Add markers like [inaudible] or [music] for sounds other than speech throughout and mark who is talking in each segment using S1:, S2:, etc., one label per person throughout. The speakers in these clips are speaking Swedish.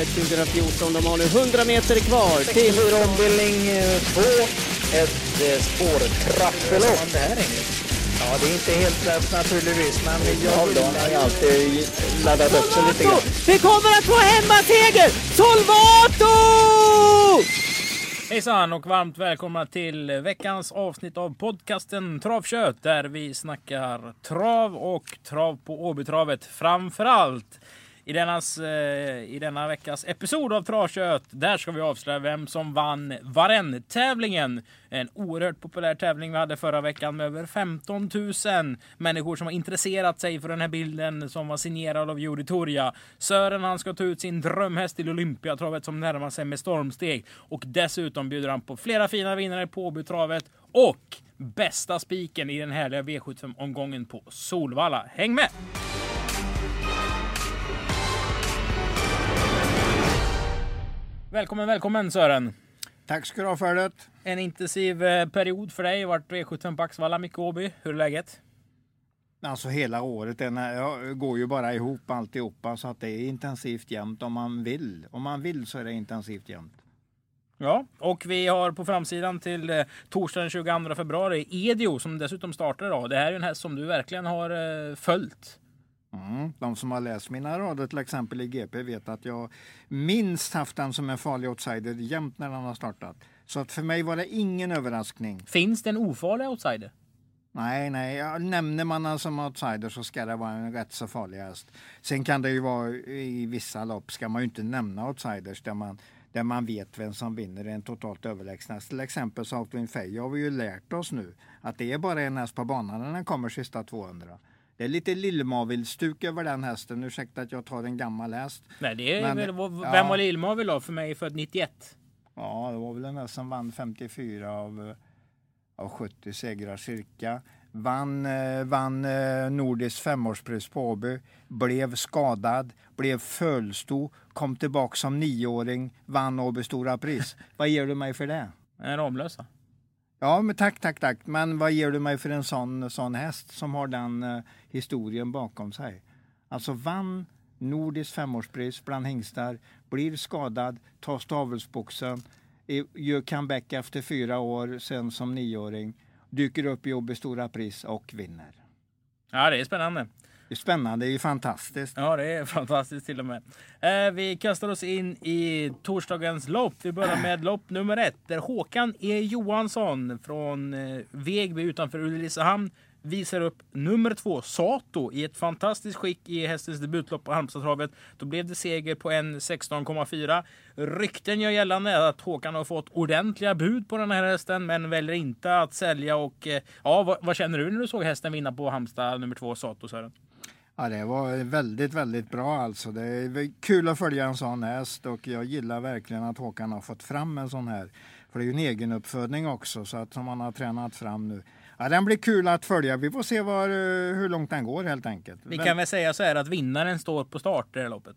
S1: Travet 2014. De har nu 100 meter kvar till...
S2: 64 ombildning 2. Ett eh, spårtrappelopp.
S3: Det här är
S2: Ja, det är inte helt lätt naturligtvis, men jag har alltid laddat upp sig lite grann.
S1: Vi kommer att få hemmaseger! Solvato!
S3: Hejsan och varmt välkomna till veckans avsnitt av podcasten Travkött där vi snackar trav och trav på Åbytravet framförallt. I, dennas, eh, I denna veckas episod av Travkött där ska vi avslöja vem som vann Varenn-tävlingen. En oerhört populär tävling vi hade förra veckan med över 15 000 människor som har intresserat sig för den här bilden som var signerad av Juri Torja. Sören han ska ta ut sin drömhäst till Olympiatravet som närmar sig med stormsteg och dessutom bjuder han på flera fina vinnare på Åbytravet och bästa spiken i den härliga V75-omgången på Solvalla. Häng med! Välkommen, välkommen Sören!
S4: Tack ska du ha för det.
S3: En intensiv eh, period för dig. Vart V75 på Axvalla, mycket Åby. Hur är läget?
S4: Alltså hela året den här, går ju bara ihop alltihopa så att det är intensivt jämt om man vill. Om man vill så är det intensivt jämt.
S3: Ja, och vi har på framsidan till eh, torsdagen den 22 februari Edio som dessutom startar idag. Det här är en häst som du verkligen har eh, följt.
S4: Mm. De som har läst mina rader till exempel i GP vet att jag minst haft den som en farlig outsider jämt när den har startat. Så att för mig var det ingen överraskning.
S3: Finns det en ofarlig outsider?
S4: Nej, nej, nämner man den som outsider så ska det vara en rätt så farlig häst. Sen kan det ju vara i vissa lopp ska man ju inte nämna outsiders där man, där man vet vem som vinner en totalt överlägsen häst. Till exempel Southwind Fay har vi ju lärt oss nu att det är bara en häst på banan när den kommer sista 200. Det är lite lillmavilstuk över den hästen. Ursäkta att jag tar en gammal häst.
S3: Nej, det är
S4: Men-
S3: väl, vem
S4: ja.
S3: var Lillmavil då? För mig född 91.
S4: Ja, det var väl en häst som vann 54 av, av 70 segrar cirka. Vann, eh, vann eh, Nordiskt femårspris på Åby. Blev skadad, blev fölstor, kom tillbaka som nioåring, vann Åby stora pris. Vad ger du mig för det?
S3: En Ramlösa.
S4: Ja, men tack, tack, tack. Men vad ger du mig för en sån, sån häst som har den eh, historien bakom sig? Alltså vann Nordiskt femårspris bland hingstar, blir skadad, tar stavelsboxen, gör comeback efter fyra år, sen som nioåring, dyker upp i Åby stora pris och vinner.
S3: Ja, det är spännande.
S4: Det är spännande, det är ju fantastiskt.
S3: Ja, det är fantastiskt till och med. Eh, vi kastar oss in i torsdagens lopp. Vi börjar med [clears throat] lopp nummer ett där Håkan E Johansson från eh, Vegby utanför Ulricehamn visar upp nummer två, Sato, i ett fantastiskt skick i hästens debutlopp på Halmstadstravet. Då blev det seger på en 16,4. Rykten gör gällande att Håkan har fått ordentliga bud på den här hästen, men väljer inte att sälja. Och eh, ja, vad, vad känner du när du såg hästen vinna på Halmstad nummer två, Sato, Sören?
S4: Ja, det var väldigt, väldigt bra alltså. Det är kul att följa en sån häst och jag gillar verkligen att Håkan har fått fram en sån här. För det är ju en egenuppfödning också så att som han har tränat fram nu. Ja, den blir kul att följa. Vi får se var, eh, hur långt den går helt enkelt.
S3: Vi kan väl säga så här att vinnaren står på start i det här loppet.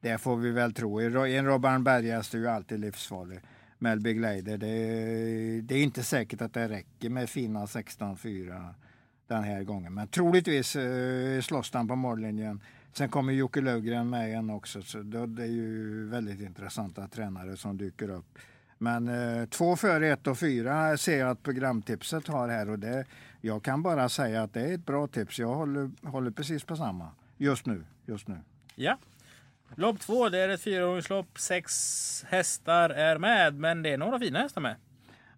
S4: Det får vi väl tro. En Robban Berghäst är ju alltid livsfarlig. Melby Glader, det, det är inte säkert att det räcker med fina 16-4 den här gången. Men troligtvis eh, slåss den på mållinjen. Sen kommer Jocke Lövgren med igen också. Så det, det är ju väldigt intressanta tränare som dyker upp. Men eh, två före ett och fyra ser jag att programtipset har här. Och det, jag kan bara säga att det är ett bra tips. Jag håller, håller precis på samma just nu. Just nu.
S3: Ja. Lopp två, det är ett fyraåringslopp. Sex hästar är med, men det är några fina hästar med.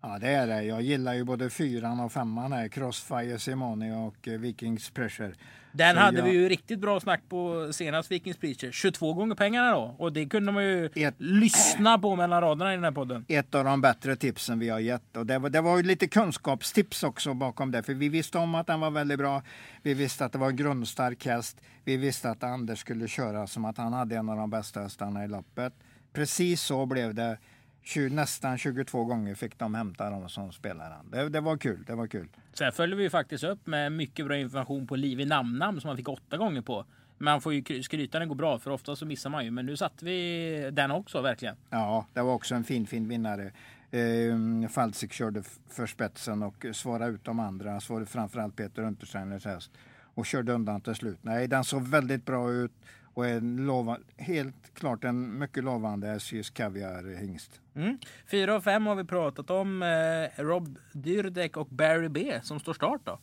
S4: Ja, det är det. Jag gillar ju både fyran och femman här. Crossfire Simone och eh, Vikings Pressure.
S3: Den
S4: Så
S3: hade
S4: jag-
S3: vi ju riktigt bra snack på senast Vikings Preacher. 22 gånger pengarna då. Och det kunde man ju
S4: Ett-
S3: lyssna på mellan raderna i den här podden.
S4: Ett av de bättre tipsen vi har gett. Och det, var, det var ju lite kunskapstips också bakom det. För vi visste om att den var väldigt bra. Vi visste att det var en grundstark häst. Vi visste att Anders skulle köra som att han hade en av de bästa hästarna i loppet. Precis så blev det. 20, nästan 22 gånger fick de hämta dem som spelare. Det, det var kul. Det var kul.
S3: Sen följer vi ju faktiskt upp med mycket bra information på Liv i namnnamn som man fick åtta gånger på. Man får ju kry- skryta det går bra för ofta så missar man ju. Men nu satte vi den också verkligen.
S4: Ja, det var också en fin, fin vinnare. Eh, Falsik körde för spetsen och svarade ut de andra. Svarade framförallt Peter Untersteiners häst och körde undan till slut. Nej, den såg väldigt bra ut och en lova, helt klart en mycket lovande SJs Kaviar hingst.
S3: Mm. Fyra och fem har vi pratat om. Eh, Rob Dyrdek och Barry B som står start då.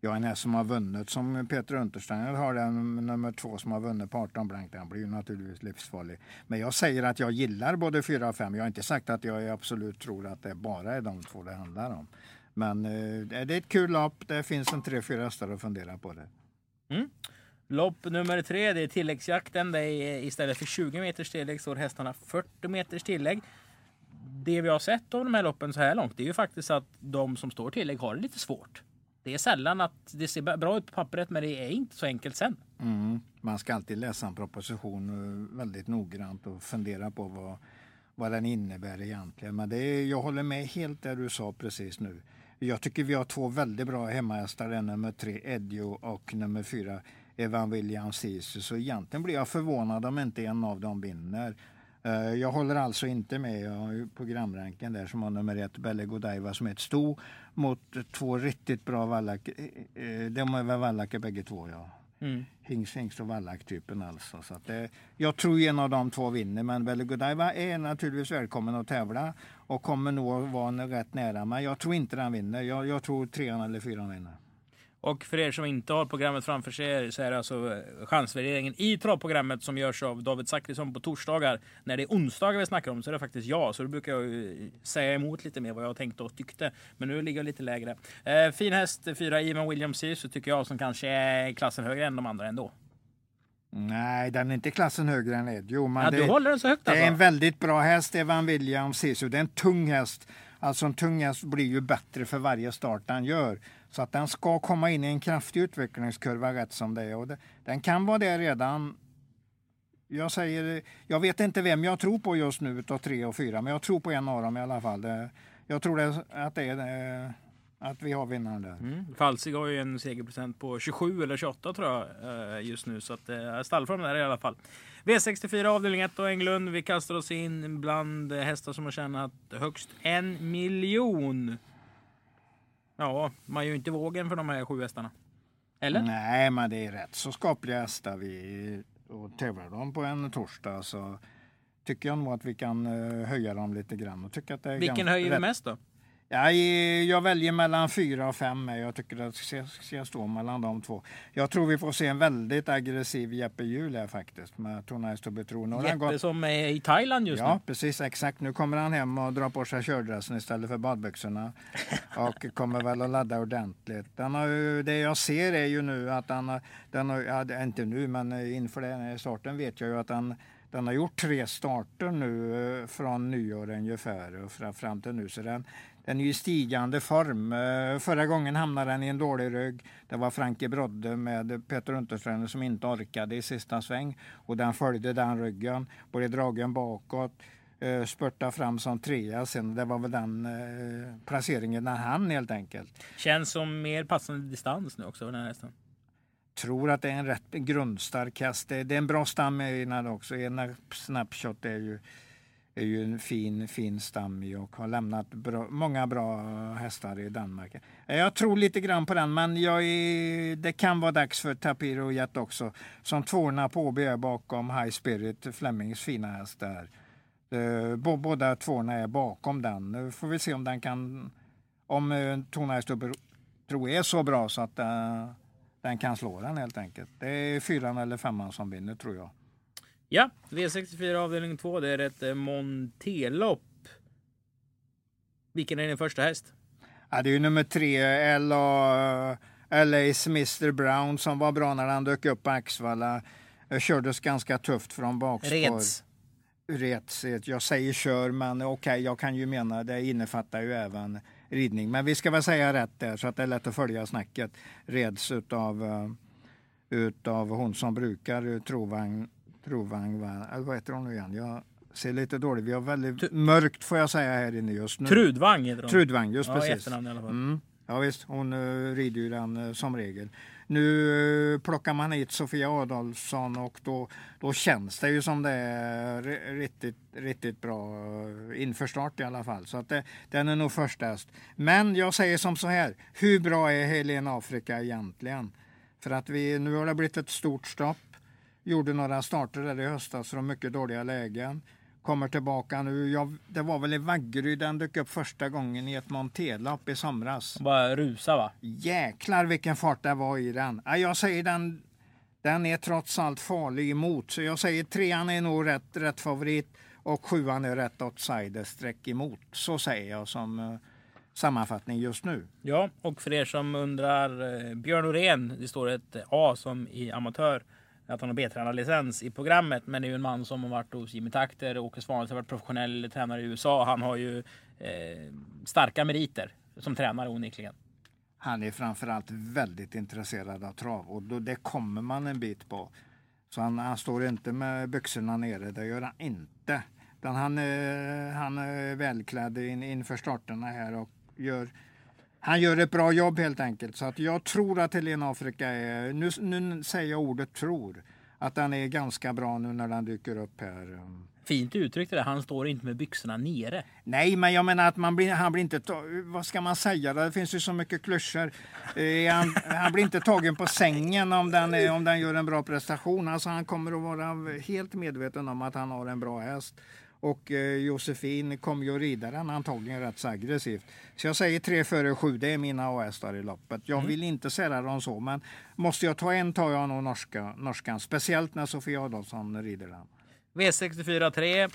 S4: Ja, en häst som har vunnit som Peter Untersteiner har den nummer två som har vunnit på 18 blankt. Den blir ju naturligtvis livsfarlig. Men jag säger att jag gillar både fyra och fem. Jag har inte sagt att jag absolut tror att det bara är de två det handlar om. Men eh, det är ett kul lopp. Det finns en tre, fyra hästar att fundera på det.
S3: Mm. Lopp nummer tre, det är tilläggsjakten. Det är eh, istället för 20 meters tillägg står hästarna 40 meters tillägg. Det vi har sett av de här loppen så här långt, det är ju faktiskt att de som står tillägg har det lite svårt. Det är sällan att det ser bra ut på pappret, men det är inte så enkelt sen.
S4: Mm. Man ska alltid läsa en proposition eh, väldigt noggrant och fundera på vad, vad den innebär egentligen. Men det är, jag håller med helt där du sa precis nu. Jag tycker vi har två väldigt bra hemmahästar, nummer tre Edjo och nummer fyra Evan Williams Sisu. Så egentligen blir jag förvånad om inte en av dem vinner. Eh, jag håller alltså inte med jag programranken där som har nummer ett, Belle Godiva som är ett sto mot två riktigt bra vallack. Eh, eh, de är väl vallacker bägge två ja. Mm. Hingst, hingst och vallack-typen alltså. Så det, jag tror en av de två vinner, men Belle Godiva är naturligtvis välkommen att tävla och kommer nog vara rätt nära. Men jag tror inte den vinner. Jag, jag tror trean eller fyran vinner.
S3: Och för er som inte har programmet framför sig så är det alltså eh, chansvärderingen i travprogrammet som görs av David Zackrisson på torsdagar. När det är onsdagar vi snackar om så är det faktiskt jag. Så då brukar jag säga emot lite mer vad jag tänkte och tyckte. Men nu ligger jag lite lägre. Eh, fin häst, fyra Ivan Williams så tycker jag som kanske är klassen högre än de andra ändå.
S4: Nej, den är inte klassen högre än Edio. Men
S3: ja,
S4: det,
S3: du håller den så högt
S4: alltså. Det är en
S3: alltså?
S4: väldigt bra häst, Evan Williams Sisu. Det är en tung häst. Alltså en tung häst blir ju bättre för varje start den gör. Så att den ska komma in i en kraftig utvecklingskurva rätt som det är. Och det, den kan vara det redan. Jag säger, jag vet inte vem jag tror på just nu utav tre och fyra, men jag tror på en av dem i alla fall. Det, jag tror det, att det är att vi har vinnaren där.
S3: Mm. Falsig har ju en segerprocent på 27 eller 28 tror jag eh, just nu. Så att eh, stallform där i alla fall. V64 avdelning 1 och Englund. Vi kastar oss in bland hästar som har tjänat högst en miljon. Ja, man gör ju inte vågen för de här sju hästarna. Eller?
S4: Nej, men det är rätt så skapliga hästar. Vi, och tävlar de på en torsdag så tycker jag nog att vi kan eh, höja dem lite grann. Och tycker att det är
S3: Vilken höjer vi mest då?
S4: Jag, jag väljer mellan fyra och fem. Jag tycker att det ska stå mellan de två. Jag tror vi får se en väldigt aggressiv Jeppe Hjul här faktiskt med Tonais Tobetron.
S3: Jeppe gått... som är i Thailand just
S4: ja,
S3: nu?
S4: Ja, precis exakt. Nu kommer han hem och drar på sig kördressen istället för badbyxorna [laughs] och kommer väl att ladda ordentligt. Den har, det jag ser är ju nu att han har, den har, ja, inte nu men inför den här starten vet jag ju att han den har gjort tre starter nu eh, från nyår ungefär och fram till nu. Så den, den är i stigande form. Eh, förra gången hamnade den i en dålig rygg. Det var Frankie Brodde med Peter Unterströmer som inte orkade i sista sväng. Och den följde den ryggen, både dragen bakåt, eh, spurta fram som trea sen. Det var väl den eh, placeringen den hann helt enkelt.
S3: Känns som mer passande distans nu också den här hästen.
S4: Tror att det är en rätt grundstark häst. Det, är en bra stam i den också. En snapshot är ju är ju en fin, fin stam i och har lämnat bra, många bra hästar i Danmark. Jag tror lite grann på den, men jag är, det kan vara dags för Tapiro Jet också. Som tvåorna på OB bakom High Spirit, Flemings fina häst där. Eh, båda tvåorna är bakom den. Nu får vi se om den kan, om uh, Tona tror är så bra så att eh, den kan slå den helt enkelt. Det är fyran eller femman som vinner tror jag.
S3: Ja, V64 avdelning 2. Det är ett eh, Montelopp. Vilken är din första häst?
S4: Ja, det är ju nummer tre, LA, LA's Mr Brown som var bra när han dök upp på Axvalla. Kördes ganska tufft från bakspår.
S3: Reds.
S4: Reds. Jag säger kör, men okej, okay, jag kan ju mena det innefattar ju även ridning. Men vi ska väl säga rätt där så att det är lätt att följa snacket. Reds utav, uh, utav hon som brukar trovagn provvagn, eller vad heter hon nu igen? Jag ser lite dåligt. Vi har väldigt T mörkt får jag säga här inne just nu.
S3: Trudvang heter hon.
S4: Trudvang, just
S3: ja,
S4: precis.
S3: i alla fall.
S4: Mm. Ja visst, hon uh, rider ju den uh, som regel. Nu uh, plockar man hit Sofia Adolfsson och då, då känns det ju som det är riktigt, riktigt bra inför start i alla fall. Så att det, den är nog först häst. Men jag säger som så här, hur bra är Helena Afrika egentligen? För att vi, nu har det blivit ett stort stopp Gjorde några starter där i höstas från mycket dåliga lägen. Kommer tillbaka nu. Jag, det var väl i Vaggeryd den dök upp första gången i ett monterlopp i somras.
S3: Bara rusa va?
S4: Jäklar vilken fart det var i den. Ja, jag säger den, den är trots allt farlig emot. Så jag säger trean är nog rätt, rätt favorit och sjuan är rätt outsider streck emot. Så säger jag som eh, sammanfattning just nu.
S3: Ja, och för er som undrar. eh, Björn Norén, det står ett A som i amatör. Att han har B-tränarlicens i programmet. Men det är ju en man som har varit hos Jimmy Takter. Åke Svanes har varit professionell tränare i USA. Han har ju eh, starka meriter som tränare onekligen.
S4: Han är framförallt väldigt intresserad av trav och då, det kommer man en bit på. Så han, han står inte med byxorna nere, det gör han inte. Utan han, är- han är välklädd in, inför starterna här och gör, han gör ett bra jobb helt enkelt. Så att jag tror att Helena Afrika är, nu, nu säger jag ordet tror, att den är ganska bra nu när den dyker upp här.
S3: Fint uttryckt det där. Han står inte med byxorna nere.
S4: Nej, men jag menar att man blir, han blir inte... Vad ska man säga? Det finns ju så mycket klyschor. Eh, han, han blir inte tagen på sängen om den, om den gör en bra prestation. Alltså, han kommer att vara helt medveten om att han har en bra häst. Och eh, Josefin kommer ju att rida den antagligen rätt så aggressivt. Så jag säger 3 före 7, det är mina A-hästar i loppet. Jag vill inte sära dem så, men måste jag ta en tar jag nog norska, norskan. Speciellt när Sofia Adolfsson rider den.
S3: V64 3.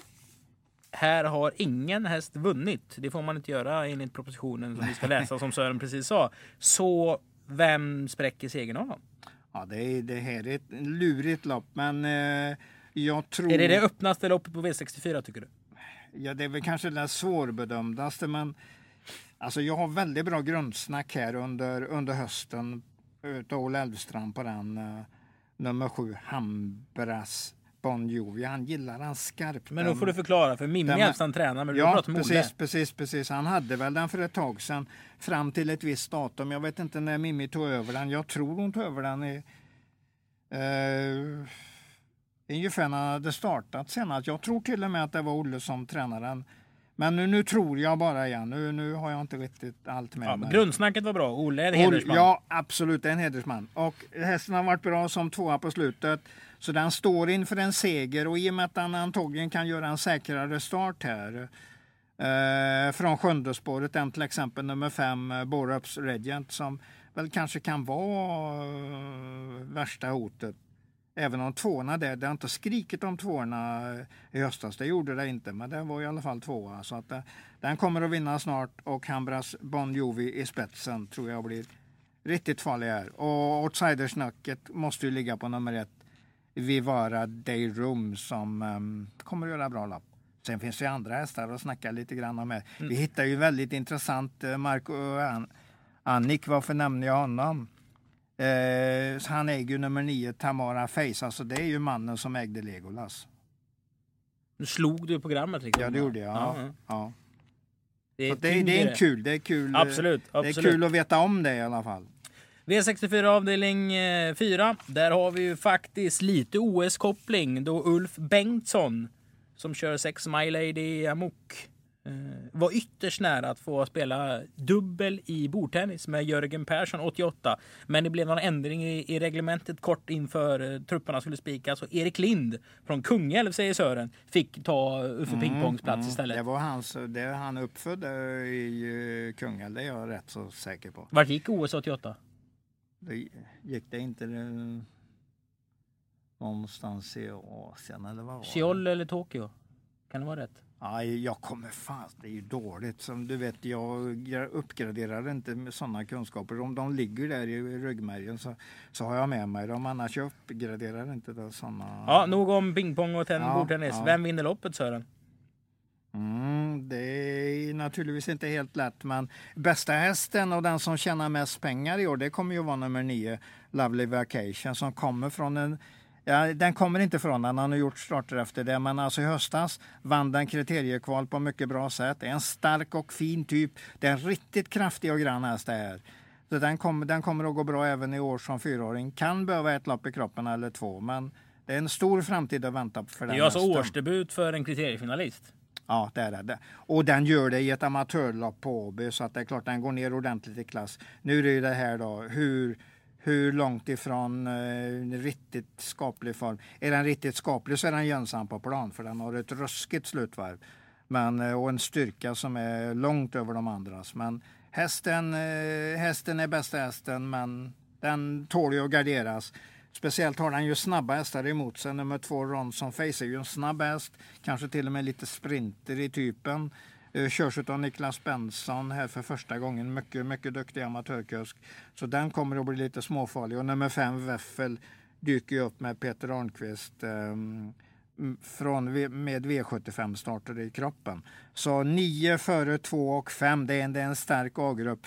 S3: Här har ingen häst vunnit. Det får man inte göra enligt propositionen som vi ska läsa som Sören precis sa. Så vem spräcker segern av?
S4: Ja, det, är, det här är ett lurigt lopp, men eh, jag tror...
S3: Är det det öppnaste loppet på V64 tycker du?
S4: Ja, det är väl kanske det svårbedömdaste, men alltså jag har väldigt bra grundsnack här under, under hösten utav Olle Elfstrand på den uh, nummer sju, Hambras Bon Jovi. Han gillar han skarpt.
S3: Men då får du förklara för Mimmi Elfstrand tränar men du
S4: Ja,
S3: med
S4: precis,
S3: Olle.
S4: precis, precis. Han hade väl den för ett tag sedan fram till ett visst datum. Jag vet inte när Mimmi tog över den. Jag tror hon tog över den i eh, ungefär när han hade startat senast. Jag tror till och med att det var Olle som tränade den. Men nu, nu tror jag bara igen. Nu, nu har jag inte riktigt allt med
S3: Ja,
S4: mig.
S3: grundsnacket var bra. Olle är en hedersman.
S4: Ja, absolut. Det är en hedersman. Och hästen har varit bra som tvåa på slutet. Så den står inför en seger och i och med att den antagligen kan göra en säkrare start här eh, från sjunde spåret än till exempel nummer fem, eh, Borups Regent som väl kanske kan vara eh, värsta hotet. Även om tvåorna där, det har inte skrikit om tvåorna i höstas, det gjorde det inte, men det var i alla fall tvåa. Så att eh, den kommer att vinna snart och Hambras Bon Jovi i spetsen tror jag blir riktigt farlig här. Och outsidersnacket måste ju ligga på nummer ett, Vivara Day Room som um, kommer att göra bra lopp. Sen finns det ju andra hästar att snacka lite grann om här. Vi hittar ju väldigt intressant eh, Marco An- Annik, varför nämner jag honom? Eh, så han äger ju nummer nio, Tamara Face. Alltså det är ju mannen som ägde Legolas.
S3: Nu slog du programmet. Liksom.
S4: Ja, det gjorde jag.
S3: Ja,
S4: Ja.
S3: ja. Det, är
S4: det, det är en kul, det är kul. eh,
S3: Absolut,
S4: Det är
S3: absolut.
S4: kul att veta om det i alla fall.
S3: V64 avdelning 4. Där har vi ju faktiskt lite OS-koppling då Ulf Bengtsson som kör 6 My Lady Amok eh, var ytterst nära att få spela dubbel i bordtennis med Jörgen Persson 88. Men det blev någon ändring i, i reglementet kort inför eh, trupperna skulle spikas och Erik Lind från Kungälv säger Sören fick ta Uffe Pingpongs plats istället.
S4: Mm, Det var hans, det är han uppfödd i eh, Kungälv, det är jag rätt så säker på.
S3: Vart gick OS 88?
S4: Det gick det inte eh, någonstans i Asien eller vad var det?
S3: Seoul eller Tokyo? Kan det vara rätt?
S4: Aj, jag kommer fast, det är ju dåligt. Som du vet, jag uppgraderar inte med sådana kunskaper. Om de ligger där i ryggmärgen så, så har jag med mig dem. Annars jag uppgraderar inte sådana.
S3: Ja, nog om pingpong och ten-
S4: Ja,
S3: bordtennis.
S4: ja.
S3: Vem vinner loppet Sören?
S4: Mm, det är naturligtvis inte helt lätt, men bästa hästen och den som tjänar mest pengar i år, det kommer ju vara nummer nio, Lovely Vacation, som kommer från en Ja, den kommer inte från den, han har gjort starter efter det, men alltså i höstas vann den kriteriekval på mycket bra sätt. Det är en stark och fin typ. Det är en riktigt kraftig och grann häst det här. Så den, kommer, den kommer att gå bra även i år som fyraåring. Kan behöva ett lopp i kroppen eller två, men det är en stor framtid att vänta för
S3: Det
S4: den
S3: är ju alltså
S4: hästen.
S3: årsdebut för en kriteriefinalist.
S4: Ja, det är det. Och den gör det i ett amatörlopp på Åby så att det är klart den går ner ordentligt i klass. Nu är det ju det här då, hur, hur långt ifrån eh, riktigt skaplig form. Är den riktigt skaplig så är den gynnsam på plan för den har ett ruskigt slutvarv. Men, eh, och en styrka som är långt över de andras. Men hästen, eh, hästen är bästa hästen men den tål ju att garderas. Speciellt har den ju snabba hästar emot sig. Nummer två Ronson Face är ju en snabb häst. Kanske till och med lite sprinter i typen. Eh, körs av Niklas Benson här för första gången. Mycket, mycket duktig amatörkusk. Så den kommer att bli lite småfarlig. Och nummer fem Weffel dyker ju upp med Peter Arnqvist ehm, från, med V75 starter i kroppen. Så nio före två och fem, det är en, det är en stark A-grupp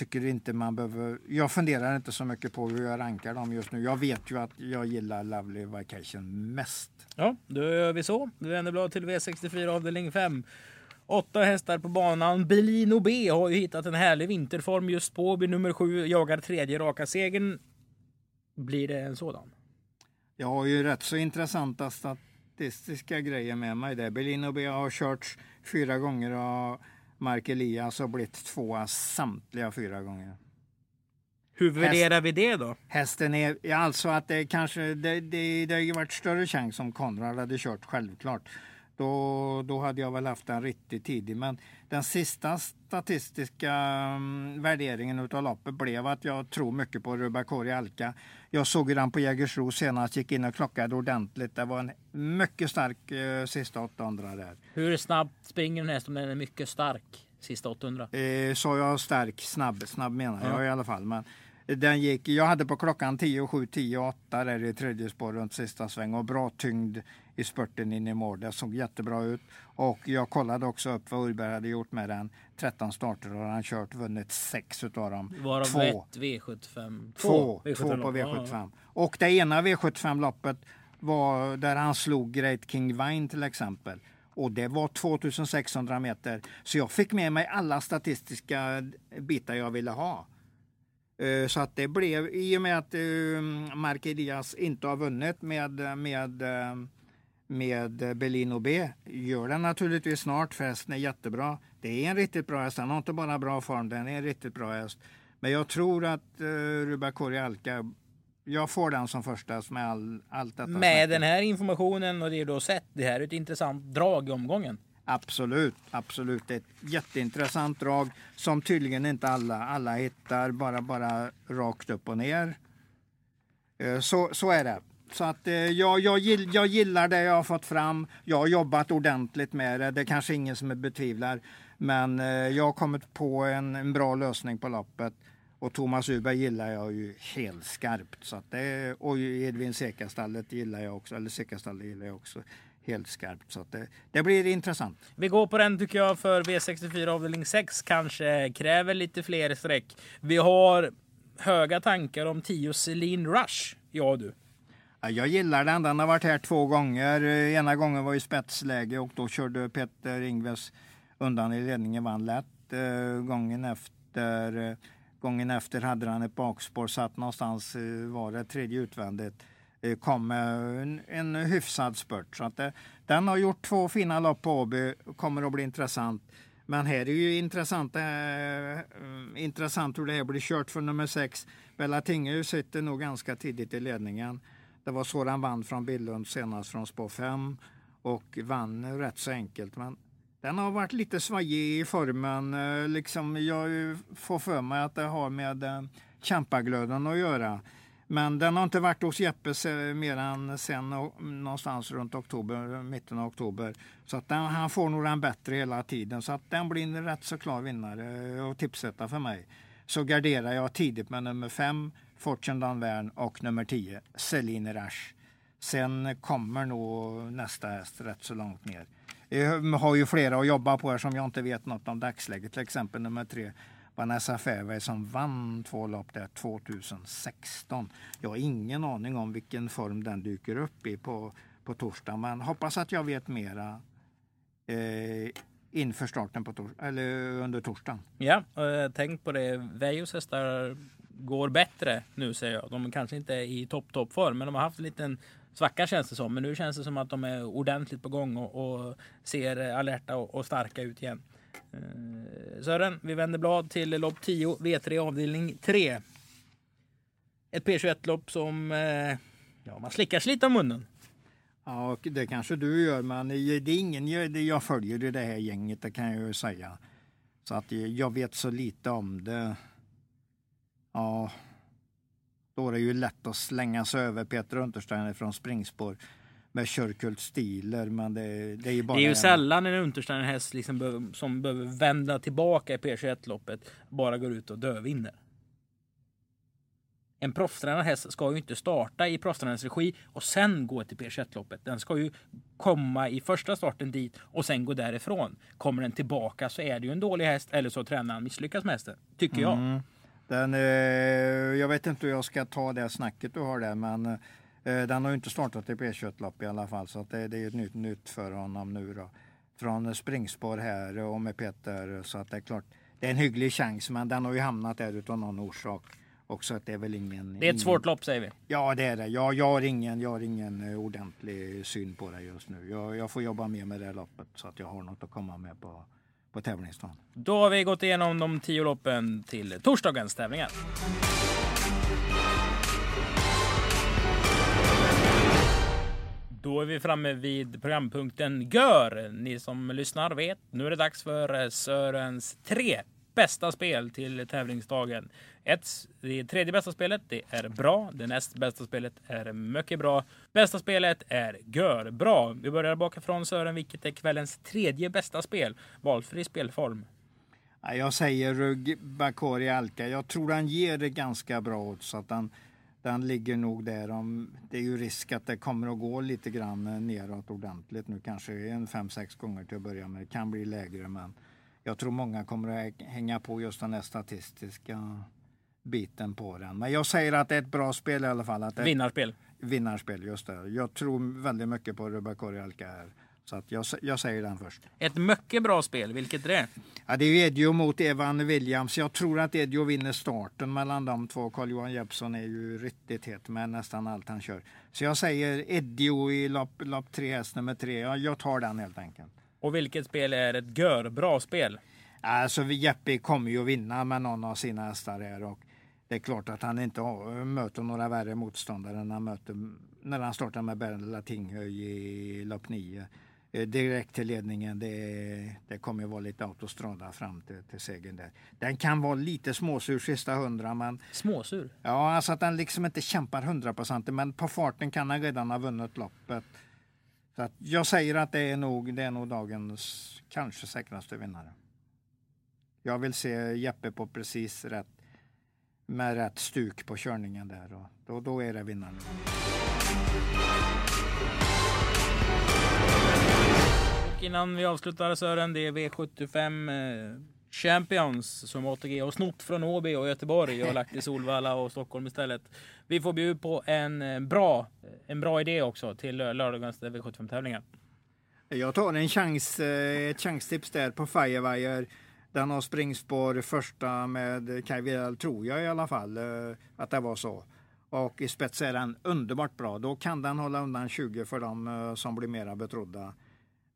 S4: tycker inte man behöver... Jag funderar inte så mycket på hur jag rankar dem just nu. Jag vet ju att jag gillar Lovely Vacation mest.
S3: Ja, då gör vi så. Vi vänder blad till V64 avdelning 5. Åtta hästar på banan. Belino B har ju hittat en härlig vinterform just på. Blir nummer sju, jagar tredje raka segern. Blir det en sådan?
S4: Jag har ju rätt så intressanta statistiska grejer med mig där. Belino B har kört fyra gånger och Mark Elias har blivit tvåa samtliga fyra gånger.
S3: Hur värderar Häst, vi det då?
S4: Hästen är alltså att det kanske det, det, det har ju varit större chans om Konrad hade kört självklart. Då, då hade jag väl haft den riktigt tidig. Men den sista statistiska um, värderingen av loppet blev att jag tror mycket på Rubakori Alka. Jag såg den på Jägersro senast, gick in och klockade ordentligt. Det var en mycket stark uh, sista 800 där.
S3: Hur snabbt springer en häst om den är mycket stark? Sista 800?
S4: Eh, så jag stark, snabb, snabb menar jag ja. i alla fall. Men den gick, jag hade på klockan 10 7, 10 8 där i tredje spår runt sista sväng och bra tyngd i spurten in i mål. Det såg jättebra ut. Och jag kollade också upp vad Urberg hade gjort med den. 13 starter och han kört vunnit 6 utav dem.
S3: Varav två. ett V75?
S4: Två, två, två på V75. Ja. Och det ena V75-loppet var där han slog Great King Vine till exempel. Och det var 2600 meter. Så jag fick med mig alla statistiska bitar jag ville ha. Eh, så att det blev, i och med att uh, Mark Elias inte har vunnit med, med, eh, med Berlin och B, gör den naturligtvis snart för hästen är jättebra. Det är en riktigt bra häst, han har inte bara bra form, den är en riktigt bra häst. Men jag tror att Rubakori Alka jag får den som första med all, allt detta.
S3: Med den här informationen och det du har sett, det här är ett intressant drag i omgången.
S4: Absolut, absolut. Ett jätteintressant drag som tydligen inte alla, alla hittar bara, bara rakt upp och ner. Eh, så, så är det. Så att eh, jag, jag, jag gillar det jag har fått fram. Jag har jobbat ordentligt med det. Det är kanske ingen som betvivlar. Men eh, jag har kommit på en, en bra lösning på loppet. Och Thomas Uberg gillar jag ju helt skarpt. Så att det, och Edvin Sekastallet gillar jag också. Eller Sekastallet gillar jag också helt skarpt. Så det, det, blir intressant.
S3: Vi går på den tycker jag för V64 avdelning 6 kanske kräver lite fler streck. Vi har höga tankar om 10 Celine Rush. Ja du.
S4: Jag gillar den. Den har varit här två gånger. Ena gången var i spetsläge och då körde Peter Ingves undan i ledningen, vann lätt. Eh, gången efter, eh, gången efter hade han ett bakspår, satt någonstans, eh, var det tredje utvändigt. Eh, kom med en, en hyfsad spurt. Så att det, den har gjort två fina lopp på Åby, kommer att bli intressant. Men här är ju intressant, äh, intressant hur det här blir kört för nummer sex. Bella Tingö sitter nog ganska tidigt i ledningen. Det var så den vann från Billund senast från spår 5 och vann rätt så enkelt. Men den har varit lite svajig i formen. Liksom jag får för mig att det har med kämpaglöden att göra. Men den har inte varit hos Jeppe mer än sen någonstans runt oktober, mitten av oktober. Så att den, han får nog den bättre hela tiden. Så att den blir en rätt så klar vinnare och tipsetta för mig. Så garderar jag tidigt med nummer 5, Fortune Danvern och nummer 10, Celine Rasch. Sen kommer nog nästa häst rätt så långt ner. Jag har ju flera att jobba på här som jag inte vet något om dagsläget. Till exempel nummer 3, Vanessa Fairway som vann två lopp där 2016. Jag har ingen aning om vilken form den dyker upp i på, på torsdag, men hoppas att jag vet mera eh, inför starten på tors eller under torsdagen.
S3: Ja, eh, tänk på det. Vejos hästar går bättre nu säger jag. De kanske inte är i topp topp form, men de har haft en liten svacka känns det som. Men nu känns det som att de är ordentligt på gång och, och ser alerta och, och starka ut igen. Eh, Sören, vi vänder blad till lopp 10, V3 avdelning 3. ett P21-lopp som eh, ja, man slickar sig lite om munnen.
S4: Ja, och det kanske du gör, men det är ingen jag följer i det här gänget, det kan jag ju säga. Så att jag vet så lite om det. Ja, då är det ju lätt att slänga sig över Peter Untersteiner från springspår med Körkult Stiler, men det, det är ju bara...
S3: Det är ju
S4: en...
S3: sällan en Untersteiner häst liksom behöver, som behöver vända tillbaka i P21-loppet bara går ut och dövinner. En proffstränad häst ska ju inte starta i proffstränarens regi och sen gå till P21-loppet. Den ska ju komma i första starten dit och sen gå därifrån. Kommer den tillbaka så är det ju en dålig häst eller så tränaren misslyckas med hästen. Tycker jag.
S4: Mm. Den, eh, jag vet inte hur jag ska ta det snacket du har där, men den har ju inte startat i P21-lopp i alla fall, så att det, det är ett nytt, nytt för honom nu då. Från springspår här och med Peter, så att det är klart, det är en hygglig chans, men den har ju hamnat där utav någon orsak också. Att det är väl ingen...
S3: Det är ett
S4: ingen...
S3: svårt lopp säger vi.
S4: Ja, det är det. Jag, jag, har, ingen, jag har ingen eh, ordentlig syn på det just nu. Jag, jag får jobba mer med det loppet så att jag har något att komma med på, på tävlingsdagen.
S3: Då har vi gått igenom de tio loppen till torsdagens tävlingar. Då är vi framme vid programpunkten Gör. Ni som lyssnar vet, nu är det dags för eh, Sörens tre bästa spel till tävlingsdagen. Ett, det tredje bästa spelet, det är bra. Det näst bästa spelet är mycket bra. Bästa spelet är gör bra. Vi börjar bakifrån Sören, vilket är kvällens tredje bästa spel. Valfri spelform.
S4: Jag säger Bakori Alka. Jag tror han ger det ganska bra så att han, den ligger nog där. Om, det är ju risk att det kommer att gå lite grann neråt ordentligt nu. Kanske en fem sex gånger till att börja med. Det kan bli lägre men jag tror många kommer att hänga på just den här statistiska biten på den. Men jag säger att det är ett bra spel i alla fall. Att det
S3: vinnarspel.
S4: Vinnarspel, just det. Jag tror väldigt mycket på Rubakori Alka här. Så att jag, jag säger den först.
S3: Ett mycket bra spel, vilket är det?
S4: Ja, det är Edio mot Evan Williams. Jag tror att Edio vinner starten mellan de två. Carl-Johan Jeppsson är ju riktigt het med nästan allt han kör. Så jag säger Edio i lopp, lopp tre, häst nummer tre. Ja, jag tar den helt enkelt.
S3: Och vilket spel är ett gör bra spel?
S4: Alltså Jeppe kommer ju att vinna med någon av sina hästar här och det är klart att han inte möter några värre motståndare när han, möter, när han startar med Bernhard Tinghöj i lopp 9. Eh, direkt till ledningen, det, det kommer att vara lite autostrada fram till, till segern där. Den kan vara lite småsur sista hundra men...
S3: Småsur?
S4: Ja, alltså att den liksom inte kämpar hundraprocentigt men på farten kan han redan ha vunnit loppet. Så att jag säger att det är nog, det är nog dagens kanske säkraste vinnare. Jag vill se Jeppe på precis rätt med rätt stuk på körningen där och då, då är det vinnaren.
S3: Innan vi avslutar Sören, det är V75 eh, Champions som ATG har snott från Åby och Göteborg och lagt i Solvalla och Stockholm istället. Vi får bjuda på en eh, bra, en bra idé också till lördagens V75-tävlingar.
S4: Jag tar en chans, eh, ett chanstips där på Firewire. Den har springspår första med Kaj Vidal, tror jag i alla fall eh, att det var så. Och i spets är den underbart bra. Då kan den hålla undan 20 för de som blir mera betrodda.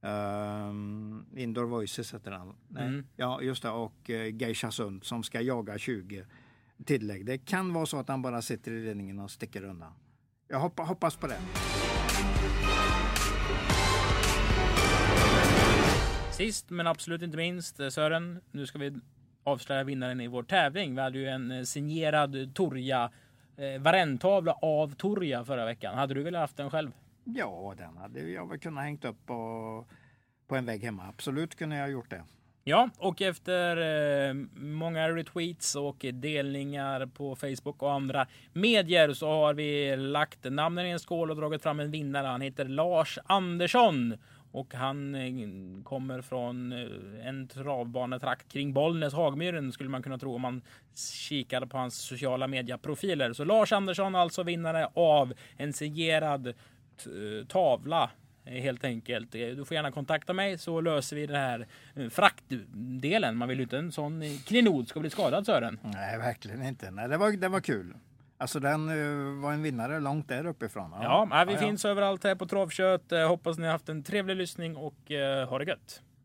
S4: Um, Indoor Voices heter den. Mm. Ja, just det. Och uh, Geisha Sund som ska jaga 20 tillägg. Det kan vara så att han bara sitter i ledningen och sticker undan. Jag hoppa, hoppas på det.
S3: Sist men absolut inte minst Sören, nu ska vi avslöja vinnaren i vår tävling. Vi hade ju en eh, signerad Torja eh, varentavla av Torja förra veckan. Hade du velat haft den själv?
S4: Ja, den hade jag väl kunnat hängt upp på, på en vägg hemma. Absolut kunde jag gjort det.
S3: Ja, och efter eh, många retweets och delningar på Facebook och andra medier så har vi lagt namnen i en skål och dragit fram en vinnare. Han heter Lars Andersson och han eh, kommer från eh, en travbanetrakt kring Bollnäs, Hagmyren skulle man kunna tro om man kikar på hans sociala medieprofiler. Så Lars Andersson alltså vinnare av en signerad tavla helt enkelt. Du får gärna kontakta mig så löser vi det här eh, fraktdelen. Man vill ju inte en sån klenod ska bli skadad Sören.
S4: Nej, verkligen inte. Nej, det var, det var kul. Alltså den var en vinnare långt där uppifrån.
S3: Ja, ja vi ja, finns ja. överallt här på Travkött. Hoppas ni har haft en trevlig lyssning och ha det gött.